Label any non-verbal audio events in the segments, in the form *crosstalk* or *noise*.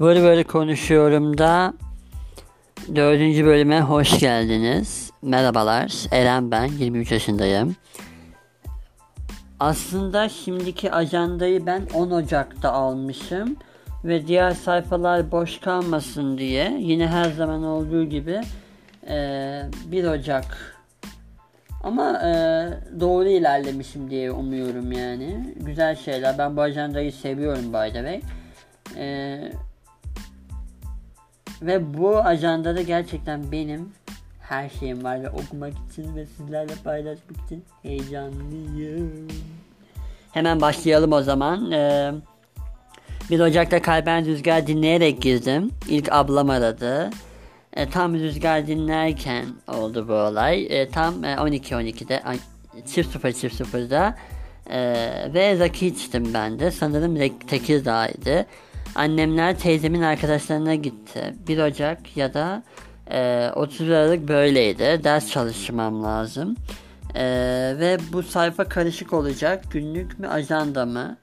Böyle böyle konuşuyorum da dördüncü bölüme hoş geldiniz. Merhabalar, Eren ben, 23 yaşındayım. Aslında şimdiki ajandayı ben 10 Ocak'ta almışım. Ve diğer sayfalar boş kalmasın diye yine her zaman olduğu gibi e, 1 Ocak ama e, doğru ilerlemişim diye umuyorum yani. Güzel şeyler. Ben bu ajandayı seviyorum by the way. E, ve bu ajandada gerçekten benim her şeyim var ve okumak için ve sizlerle paylaşmak için heyecanlıyım. Hemen başlayalım o zaman. Ee, 1 Ocak'ta Kalben Rüzgar dinleyerek girdim. İlk ablam aradı. E, tam rüzgar dinlerken oldu bu olay. E, tam e, 12-12'de çift sıfır çift sıfırda e, ve rakı içtim ben de. Sanırım Tekirdağ'ydı. Annemler teyzemin arkadaşlarına gitti. 1 Ocak ya da e, 30 Aralık böyleydi. Ders çalışmam lazım. E, ve bu sayfa karışık olacak. Günlük mü ajanda mı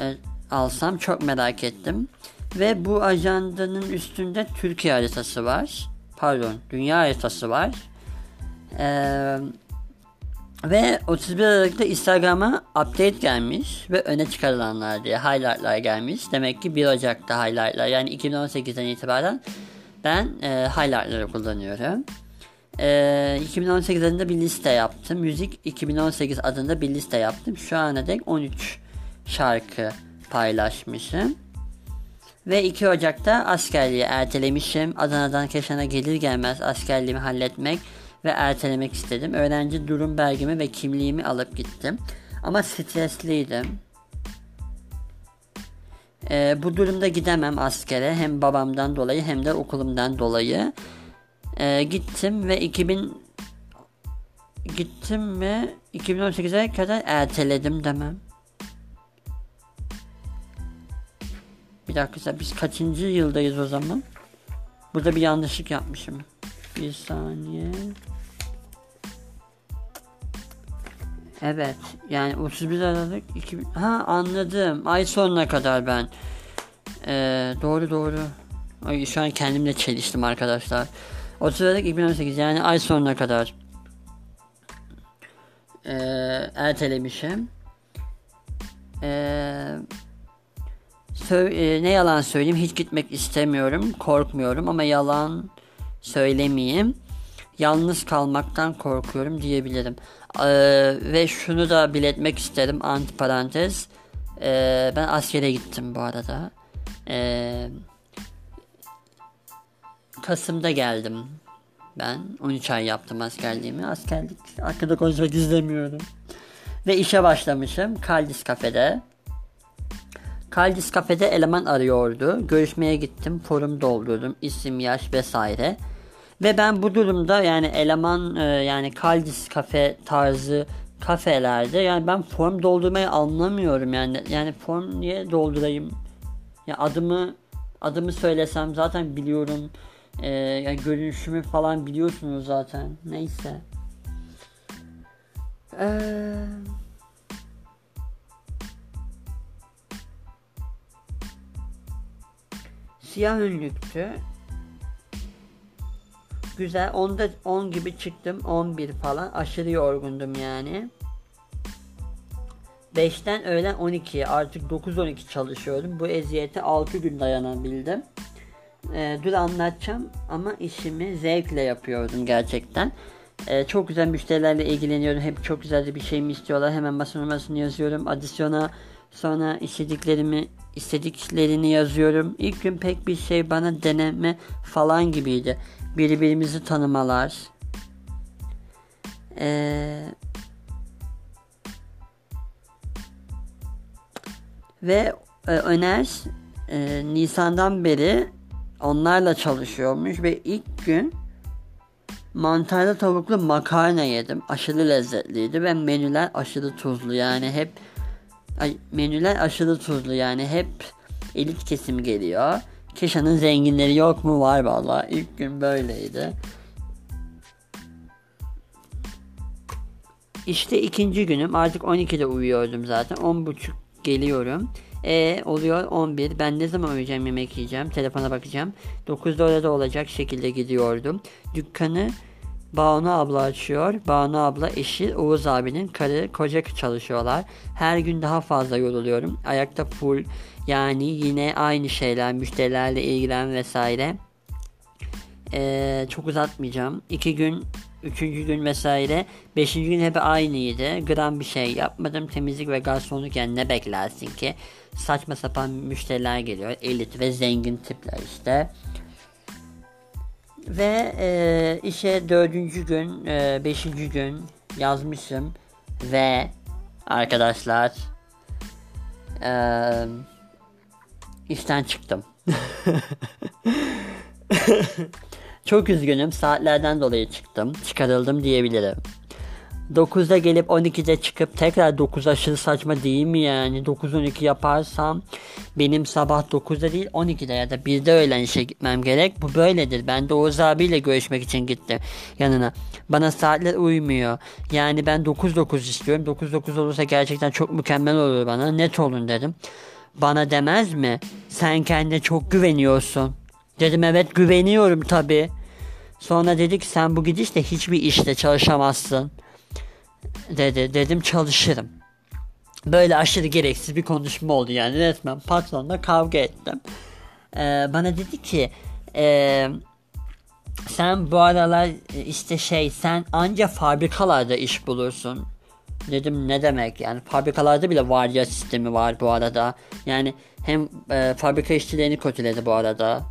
e, alsam çok merak ettim. Ve bu ajandanın üstünde Türkiye haritası var. Pardon, dünya haritası var. Ee, ve 31 Aralık'ta Instagram'a update gelmiş ve öne çıkarılanlar diye highlightlar gelmiş. Demek ki 1 Ocak'ta highlightlar yani 2018'den itibaren ben e, highlightları kullanıyorum. E, 2018 adında bir liste yaptım. Müzik 2018 adında bir liste yaptım. Şu ana dek 13 şarkı paylaşmışım. Ve 2 Ocak'ta askerliği ertelemişim. Adana'dan Keşan'a gelir gelmez askerliğimi halletmek ve ertelemek istedim. Öğrenci durum belgemi ve kimliğimi alıp gittim. Ama stresliydim. Ee, bu durumda gidemem askere hem babamdan dolayı hem de okulumdan dolayı. Ee, gittim ve 2000 gittim ve 2018'e kadar erteledim demem. Bir dakika biz kaçıncı yıldayız o zaman? Burada bir yanlışlık yapmışım. Bir saniye. Evet. Yani 31 Aralık 2000... Ha anladım. Ay sonuna kadar ben. Ee, doğru doğru. Ay, şu an kendimle çeliştim arkadaşlar. 30 Aralık 2018 yani ay sonuna kadar. Ee, ertelemişim. Eee Sö- e, ne yalan söyleyeyim hiç gitmek istemiyorum, korkmuyorum ama yalan söylemeyeyim. Yalnız kalmaktan korkuyorum diyebilirim. Ee, ve şunu da biletmek isterim antiparantez. Ee, ben askere gittim bu arada. Ee, Kasım'da geldim. Ben 13 ay yaptım askerliğimi. Askerlik hakkında konuşmak istemiyorum. Ve işe başlamışım. Kaldis kafede. Kaldis kafede eleman arıyordu. Görüşmeye gittim. Forum doldurdum. isim, yaş vesaire. Ve ben bu durumda yani eleman e, yani Kaldis kafe tarzı kafelerde yani ben form doldurmayı anlamıyorum yani. Yani form niye doldurayım? Ya adımı adımı söylesem zaten biliyorum. Ee, yani görünüşümü falan biliyorsunuz zaten. Neyse. Eee Siyah önlüktü. Güzel. Onda 10 gibi çıktım. 11 falan. Aşırı yorgundum yani. 5'ten öğlen 12'ye artık 9-12 çalışıyordum. Bu eziyete 6 gün dayanabildim. Ee, dur anlatacağım ama işimi zevkle yapıyordum gerçekten. Ee, çok güzel müşterilerle ilgileniyorum. Hep çok güzel bir şey mi istiyorlar. Hemen masa numarasını yazıyorum. Adisyona sonra istediklerimi istediklerini yazıyorum. İlk gün pek bir şey bana deneme falan gibiydi. Birbirimizi tanımalar. Ee, ve e, Öner e, Nisan'dan beri onlarla çalışıyormuş ve ilk gün mantarlı tavuklu makarna yedim. Aşırı lezzetliydi ve menüler aşırı tuzlu yani hep Ay, menüler aşırı tuzlu yani hep elit kesim geliyor. Keşan'ın zenginleri yok mu? Var valla. İlk gün böyleydi. İşte ikinci günüm. Artık 12'de uyuyordum zaten. 10.30 geliyorum. E oluyor 11. Ben ne zaman uyuyacağım yemek yiyeceğim. Telefona bakacağım. 9'da orada olacak şekilde gidiyordum. Dükkanı Banu abla açıyor. Banu abla eşi Oğuz abinin karı koca çalışıyorlar. Her gün daha fazla yoruluyorum. Ayakta full yani yine aynı şeyler müşterilerle ilgilen vesaire. Ee, çok uzatmayacağım. İki gün Üçüncü gün vesaire. Beşinci gün hep aynıydı. Gram bir şey yapmadım. Temizlik ve garsonluk yani ne beklersin ki? Saçma sapan müşteriler geliyor. Elit ve zengin tipler işte. Ve e, işe dördüncü gün, e, beşinci gün yazmışım. Ve arkadaşlar e, işten çıktım. *laughs* Çok üzgünüm. Saatlerden dolayı çıktım. Çıkarıldım diyebilirim. 9'da gelip 12'de çıkıp tekrar 9 aşırı saçma değil mi yani? 9-12 yaparsam benim sabah 9'da değil 12'de ya da 1'de öğlen işe gitmem gerek. Bu böyledir. Ben de Oğuz abiyle görüşmek için gittim yanına. Bana saatler uymuyor. Yani ben 9-9 istiyorum. 9-9 olursa gerçekten çok mükemmel olur bana. Net olun dedim. Bana demez mi? Sen kendine çok güveniyorsun. Dedim evet güveniyorum tabi. Sonra dedi ki sen bu gidişle hiçbir işte çalışamazsın. Dedi. Dedim çalışırım. Böyle aşırı gereksiz bir konuşma oldu yani resmen patronla kavga ettim. Ee, bana dedi ki e, sen bu aralar işte şey sen anca fabrikalarda iş bulursun. Dedim ne demek yani fabrikalarda bile vardiya sistemi var bu arada. Yani hem e, fabrika işçilerini kötüledi bu arada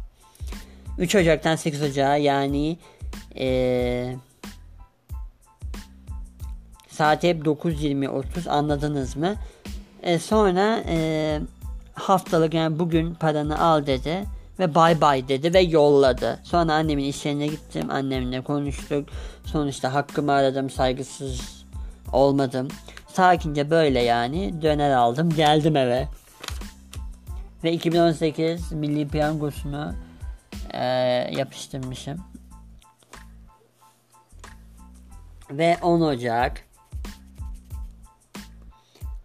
3 Ocak'tan 8 Ocak'a yani ee, saati hep 9.20-30 anladınız mı? E, sonra e, haftalık yani bugün paranı al dedi ve bay bay dedi ve yolladı. Sonra annemin iş yerine gittim. Annemle konuştuk. Sonuçta hakkımı aradım. Saygısız olmadım. Sakince böyle yani döner aldım. Geldim eve. Ve 2018 Milli Piyangosunu e, yapıştırmışım. Ve 10 Ocak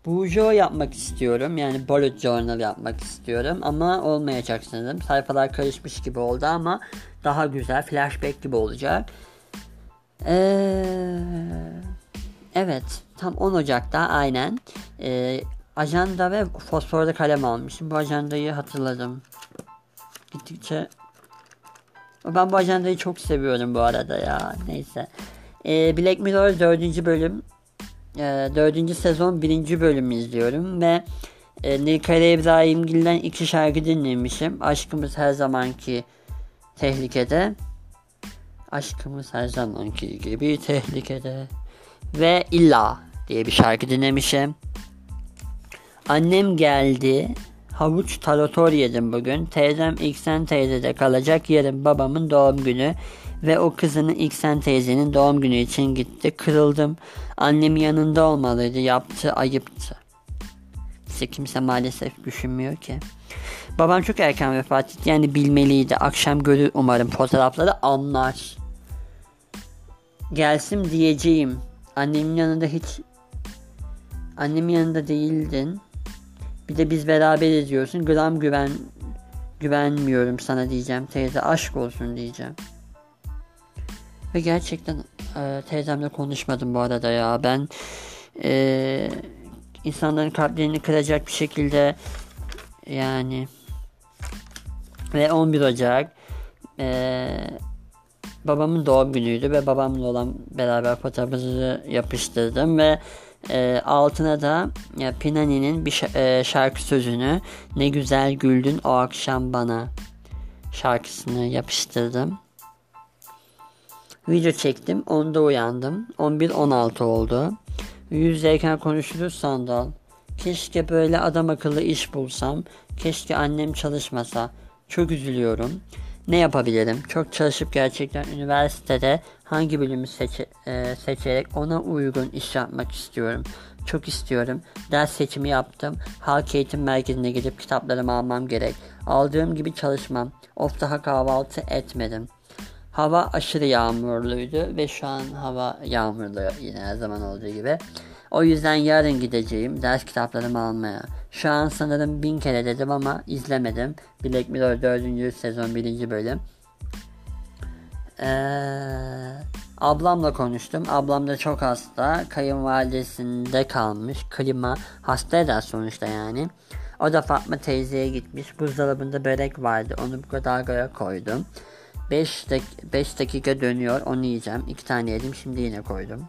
Bujo yapmak istiyorum. Yani bullet journal yapmak istiyorum. Ama olmayacak sanırım. Sayfalar karışmış gibi oldu ama daha güzel. Flashback gibi olacak. Ee, evet. Tam 10 Ocak'ta aynen. Ee, ajanda ve fosforda kalem almışım. Bu ajandayı hatırladım. Gittikçe ben bu ajandayı çok seviyorum bu arada ya. Neyse. Ee, Black Mirror 4. bölüm. Ee, 4. sezon 1. bölüm izliyorum ve e, Nilkaya İbrahimgil'den iki şarkı dinlemişim. Aşkımız her zamanki tehlikede. Aşkımız her zamanki gibi tehlikede. Ve illa diye bir şarkı dinlemişim. Annem geldi. Havuç tarator yedim bugün. Teyzem İksen teyzede kalacak. Yarın babamın doğum günü. Ve o kızının İksen teyzenin doğum günü için gitti. Kırıldım. Annem yanında olmalıydı. Yaptı ayıptı. İşte kimse maalesef düşünmüyor ki. Babam çok erken vefat etti. Yani bilmeliydi. Akşam görür umarım fotoğrafları anlar. Gelsin diyeceğim. Annemin yanında hiç annemin yanında değildin. Bir de biz beraber ediyorsun. Gram güven güvenmiyorum sana diyeceğim teyze. Aşk olsun diyeceğim. Ve gerçekten e, teyzemle konuşmadım bu arada ya. Ben e, insanların kalplerini kıracak bir şekilde yani ve 11 Ocak e, babamın doğum günüydü ve babamla olan beraber fotoğrafımızı yapıştırdım ve e, altına da ya, Pinani'nin bir e, şarkı sözünü ne güzel güldün o akşam bana şarkısını yapıştırdım. Video çektim. Onda uyandım. 11-16 oldu. Yüzdeyken konuşuruz sandal. Keşke böyle adam akıllı iş bulsam. Keşke annem çalışmasa. Çok üzülüyorum. Ne yapabilirim? Çok çalışıp gerçekten üniversitede hangi bölümü seçe, e, seçerek ona uygun iş yapmak istiyorum. Çok istiyorum. Ders seçimi yaptım. Halk eğitim merkezine gidip kitaplarımı almam gerek. Aldığım gibi çalışmam. Of daha kahvaltı etmedim. Hava aşırı yağmurluydu ve şu an hava yağmurlu yine her zaman olduğu gibi. O yüzden yarın gideceğim ders kitaplarımı almaya. Şu an sanırım bin kere dedim ama izlemedim. Black Mirror 4. sezon 1. bölüm. Ee, ablamla konuştum. Ablam da çok hasta. Kayınvalidesinde kalmış. Klima hasta eder sonuçta yani. O da Fatma teyzeye gitmiş. Buzdolabında börek vardı. Onu bu kadar koydum. 5 dak- beş dakika dönüyor. Onu yiyeceğim. 2 tane yedim. Şimdi yine koydum.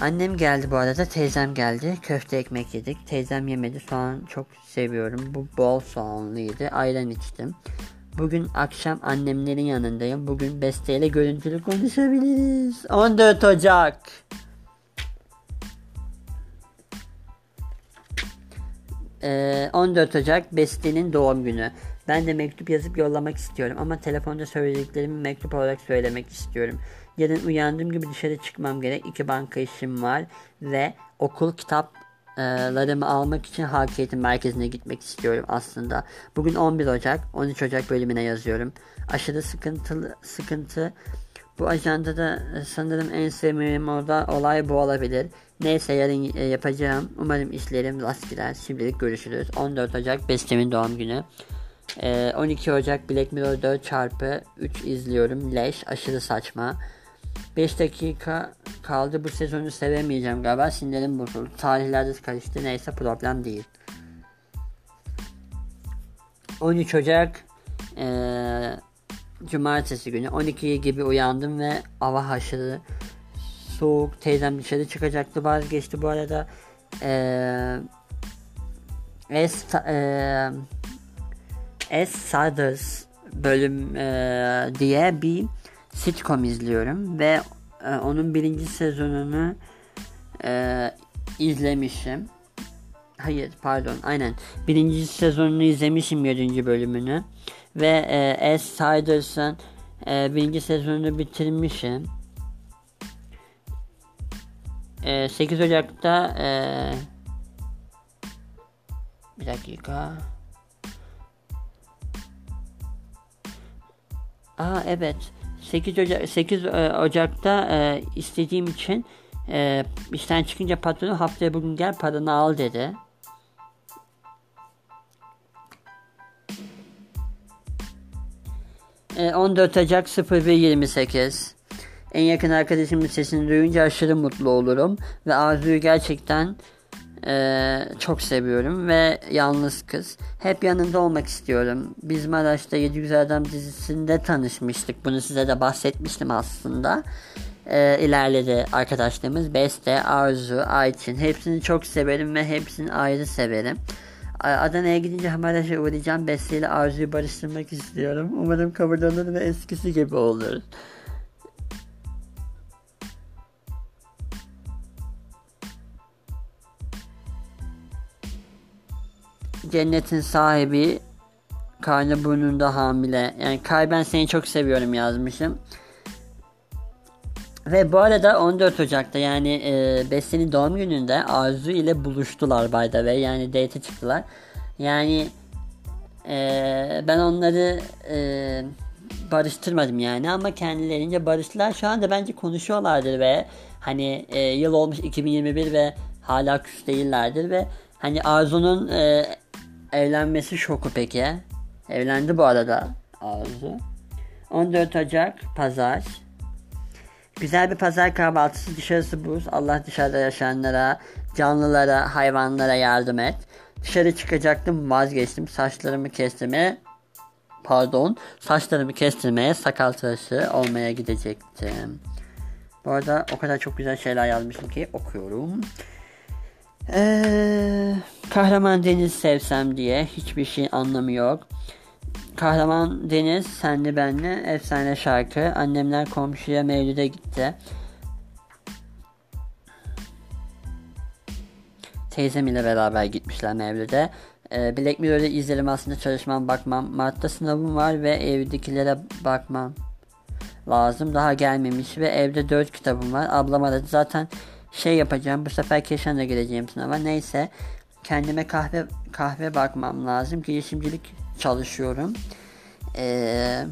Annem geldi bu arada. Teyzem geldi. Köfte ekmek yedik. Teyzem yemedi. Soğan çok seviyorum. Bu bol soğanlıydı. Ayran içtim. Bugün akşam annemlerin yanındayım. Bugün Beste ile görüntülü konuşabiliriz. 14 Ocak. Ee, 14 Ocak Beste'nin doğum günü. Ben de mektup yazıp yollamak istiyorum ama telefonda söylediklerimi mektup olarak söylemek istiyorum. Yarın uyandığım gibi dışarı çıkmam gerek. İki banka işim var ve okul kitaplarımı almak için halk merkezine gitmek istiyorum aslında. Bugün 11 Ocak, 13 Ocak bölümüne yazıyorum. Aşırı sıkıntılı sıkıntı. Bu ajandada sanırım en sevmediğim orada olay bu olabilir. Neyse yarın yapacağım. Umarım işlerim rast gider. Şimdilik görüşürüz. 14 Ocak Bestem'in doğum günü. Ee, 12 Ocak Black Mirror 4 çarpı 3 izliyorum. Leş aşırı saçma. 5 dakika kaldı bu sezonu sevemeyeceğim galiba sinirlerim bozuldu. Tarihlerde karıştı neyse problem değil. 13 Ocak ee, Cumartesi günü 12 gibi uyandım ve hava aşırı soğuk. Teyzem dışarı çıkacaktı vazgeçti bu arada. Ee, es, ee, Es Stardust bölüm e, diye bir sitcom izliyorum ve e, onun birinci sezonunu e, izlemişim. Hayır pardon aynen birinci sezonunu izlemişim yedinci bölümünü ve e, Es Stardust'ın e, birinci sezonunu bitirmişim. E, 8 Ocak'ta e, bir dakika Aa evet. 8 Ocak 8 Ocak'ta e, istediğim için e, işten çıkınca patronu haftaya bugün gel paranı al dedi. E, 14 Ocak 01.28 En yakın arkadaşımın sesini duyunca aşırı mutlu olurum ve Arzu'yu gerçekten ee, çok seviyorum ve yalnız kız. Hep yanında olmak istiyorum. Biz Maraş'ta Yedi Güzel Adam dizisinde tanışmıştık. Bunu size de bahsetmiştim aslında. Ee, ilerledi arkadaşlarımız. Beste, Arzu, Ayçin. Hepsini çok severim ve hepsini ayrı severim. Adana'ya gidince Maraş'a uğrayacağım. Beste ile Arzu'yu barıştırmak istiyorum. Umarım kabul olur ve eskisi gibi olur. Cennetin sahibi karnı burnunda hamile. Yani Kay ben seni çok seviyorum yazmışım. Ve bu arada 14 Ocak'ta yani e, Beste'nin doğum gününde Arzu ile buluştular by the way. Yani date çıktılar. Yani e, ben onları e, barıştırmadım yani ama kendilerince barıştılar. Şu anda bence konuşuyorlardır ve hani e, yıl olmuş 2021 ve hala küs değillerdir ve hani Arzu'nun e, Evlenmesi şoku peki. Evlendi bu arada Arzu. 14 Ocak Pazar. Güzel bir pazar kahvaltısı dışarısı buz. Allah dışarıda yaşayanlara, canlılara, hayvanlara yardım et. Dışarı çıkacaktım vazgeçtim. Saçlarımı kestirmeye pardon saçlarımı kestirmeye sakal tıraşı olmaya gidecektim. Bu arada o kadar çok güzel şeyler yazmışım ki okuyorum. Ee, Kahraman Deniz sevsem diye hiçbir şey anlamı yok. Kahraman Deniz senli benli efsane şarkı. Annemler komşuya mevlüde gitti. Teyzem ile beraber gitmişler mevlüde. Ee, Black Mirror'ı izlerim aslında çalışmam bakmam. Mart'ta sınavım var ve evdekilere bakmam lazım. Daha gelmemiş ve evde 4 kitabım var. Ablam aradı zaten şey yapacağım. Bu sefer Keşan'da gireceğim sınava. Neyse kendime kahve kahve bakmam lazım. Girişimcilik çalışıyorum. Ee,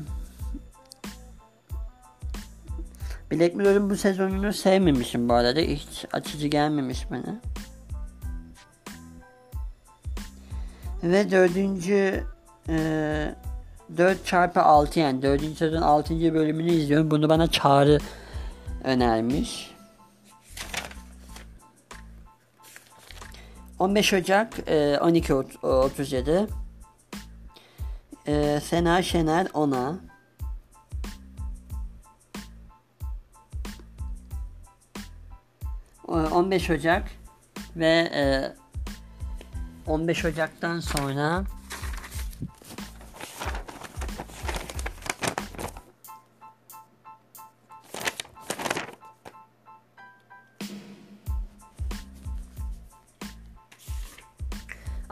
Black Mirror'ın bu sezonunu sevmemişim bu arada. Hiç açıcı gelmemiş bana. Ve dördüncü e, 4 çarpı 6 yani dördüncü sezon 6. bölümünü izliyorum. Bunu bana Çağrı önermiş. 15 Ocak e, 12.37 e, Sena Şener ona. E, 15 Ocak ve e, 15 Ocak'tan sonra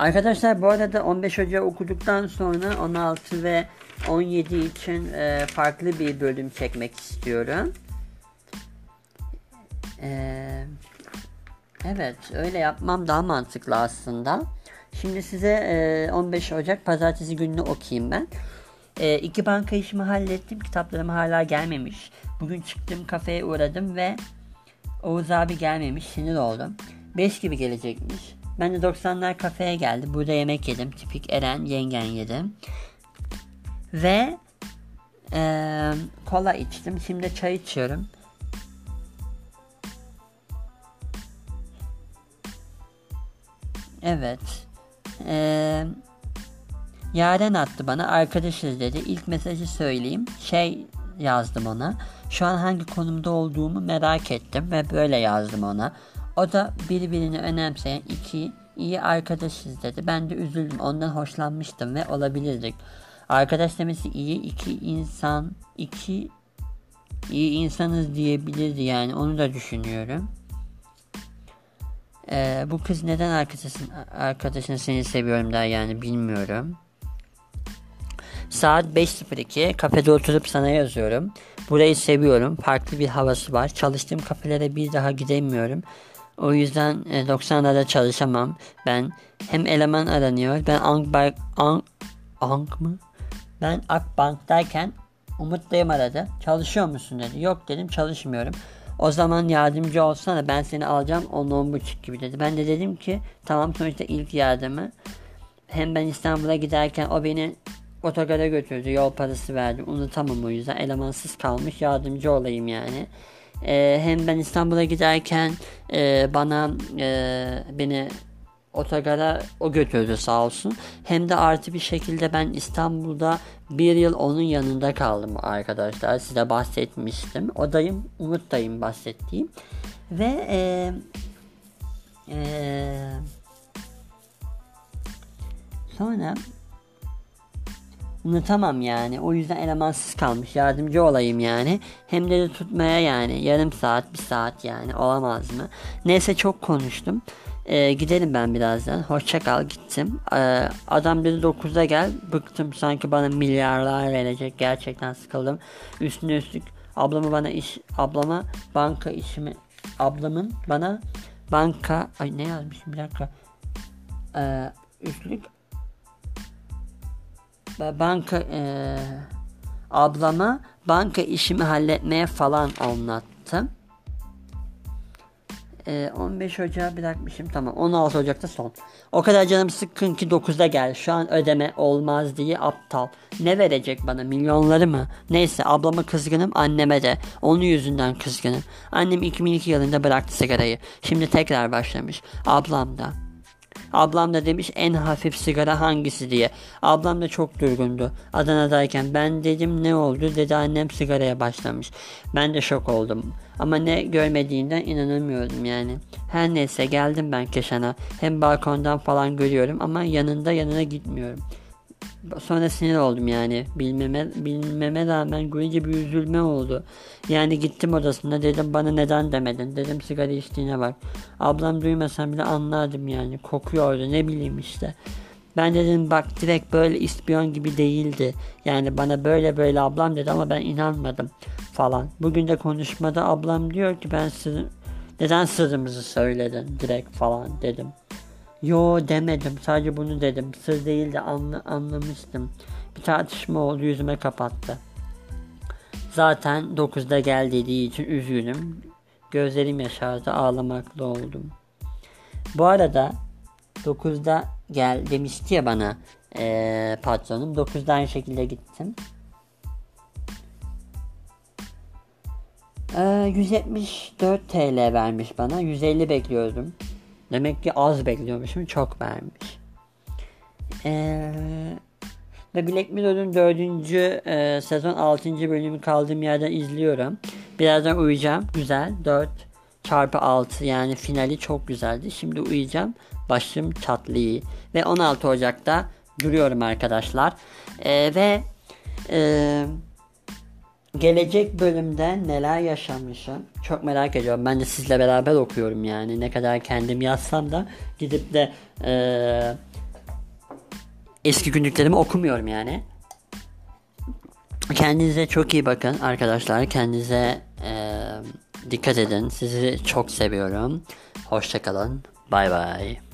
Arkadaşlar bu arada 15 Ocak okuduktan sonra 16 ve 17 için e, farklı bir bölüm çekmek istiyorum. E, evet öyle yapmam daha mantıklı aslında. Şimdi size e, 15 Ocak pazartesi gününü okuyayım ben. E, iki banka işimi hallettim. Kitaplarım hala gelmemiş. Bugün çıktım kafeye uğradım ve Oğuz abi gelmemiş. Sinir oldum. 5 gibi gelecekmiş. Ben de 90'lar kafeye geldim. Burada yemek yedim. Tipik Eren yengen yedim. Ve e, kola içtim. Şimdi çay içiyorum. Evet. Eee Yaren attı bana arkadaşız dedi. İlk mesajı söyleyeyim. Şey yazdım ona. Şu an hangi konumda olduğumu merak ettim ve böyle yazdım ona. O da birbirini önemseyen iki iyi arkadaşız dedi. Ben de üzüldüm. Ondan hoşlanmıştım ve olabilirdik. Arkadaş demesi iyi iki insan iki iyi insanız diyebilirdi yani onu da düşünüyorum. Ee, bu kız neden arkadaşın, arkadaşın seni seviyorum der yani bilmiyorum. Saat 5.02 kafede oturup sana yazıyorum. Burayı seviyorum. Farklı bir havası var. Çalıştığım kafelere bir daha gidemiyorum. O yüzden 90'larda e, çalışamam. Ben hem eleman aranıyor. Ben Ankbank Ank, Ank mı? Ben Akbank'tayken Umut dayım aradı. Çalışıyor musun dedi. Yok dedim çalışmıyorum. O zaman yardımcı olsana ben seni alacağım 10 buçuk gibi dedi. Ben de dedim ki tamam sonuçta ilk yardımı. Hem ben İstanbul'a giderken o beni otogara götürdü. Yol parası verdi. Unutamam o yüzden. Elemansız kalmış. Yardımcı olayım yani. E, hem ben İstanbul'a giderken e, bana e, beni otogara o götürdü sağ olsun. Hem de artı bir şekilde ben İstanbul'da bir yıl onun yanında kaldım arkadaşlar. Size bahsetmiştim. O dayım Umut dayım bahsettiğim. Ve e, e, sonra unutamam yani. O yüzden elemansız kalmış. Yardımcı olayım yani. Hem de, de tutmaya yani. Yarım saat, bir saat yani. Olamaz mı? Neyse çok konuştum. Ee, gidelim ben birazdan. Hoşça kal gittim. Ee, adam dedi 9'da gel. Bıktım sanki bana milyarlar verecek. Gerçekten sıkıldım. Üstüne üstlük ablamı bana iş ablama banka işimi ablamın bana banka ay ne yazmışım bir dakika. Ee, üstlük banka e, ablama banka işimi halletmeye falan anlattım. E, 15 Ocağı bırakmışım tamam 16 Ocak'ta son. O kadar canım sıkkın ki 9'da gel. Şu an ödeme olmaz diye aptal. Ne verecek bana milyonları mı? Neyse ablama kızgınım anneme de. Onun yüzünden kızgınım. Annem 2002 yılında bıraktı sigarayı. Şimdi tekrar başlamış. Ablam da. Ablam da demiş en hafif sigara hangisi diye. Ablam da çok durgundu. Adana'dayken ben dedim ne oldu dedi annem sigaraya başlamış. Ben de şok oldum. Ama ne görmediğinden inanamıyordum yani. Her neyse geldim ben Keşan'a. Hem balkondan falan görüyorum ama yanında yanına gitmiyorum. Sonra sinir oldum yani. Bilmeme, bilmeme rağmen görünce bir üzülme oldu. Yani gittim odasına dedim bana neden demedin. Dedim sigara içtiğine bak. Ablam duymasam bile anlardım yani. Kokuyordu ne bileyim işte. Ben dedim bak direkt böyle ispiyon gibi değildi. Yani bana böyle böyle ablam dedi ama ben inanmadım falan. Bugün de konuşmada ablam diyor ki ben sır, neden sırrımızı söyledin direkt falan dedim. Yo demedim sadece bunu dedim. Sır değil de anla, anlamıştım. Bir tartışma oldu yüzüme kapattı. Zaten 9'da gel dediği için üzgünüm. Gözlerim yaşardı ağlamaklı oldum. Bu arada 9'da gel demişti ya bana ee, patronum. 9'da aynı şekilde gittim. Ee, 174 TL vermiş bana. 150 bekliyordum. Demek ki az bekliyormuşum. Çok vermiş. Ee, ve Black Mirror'ın 4. E, sezon 6. bölümü kaldığım yerden izliyorum. Birazdan uyuyacağım. Güzel. 4 çarpı 6 yani finali çok güzeldi. Şimdi uyuyacağım. Başım çatlıyor. Ve 16 Ocak'ta duruyorum arkadaşlar. Ee, ve e, gelecek bölümde neler yaşamışım çok merak ediyorum. Ben de sizle beraber okuyorum yani. Ne kadar kendim yazsam da gidip de e, eski günlüklerimi okumuyorum yani. Kendinize çok iyi bakın arkadaşlar. Kendinize e, dikkat edin. Sizi çok seviyorum. Hoşçakalın. Bay bay.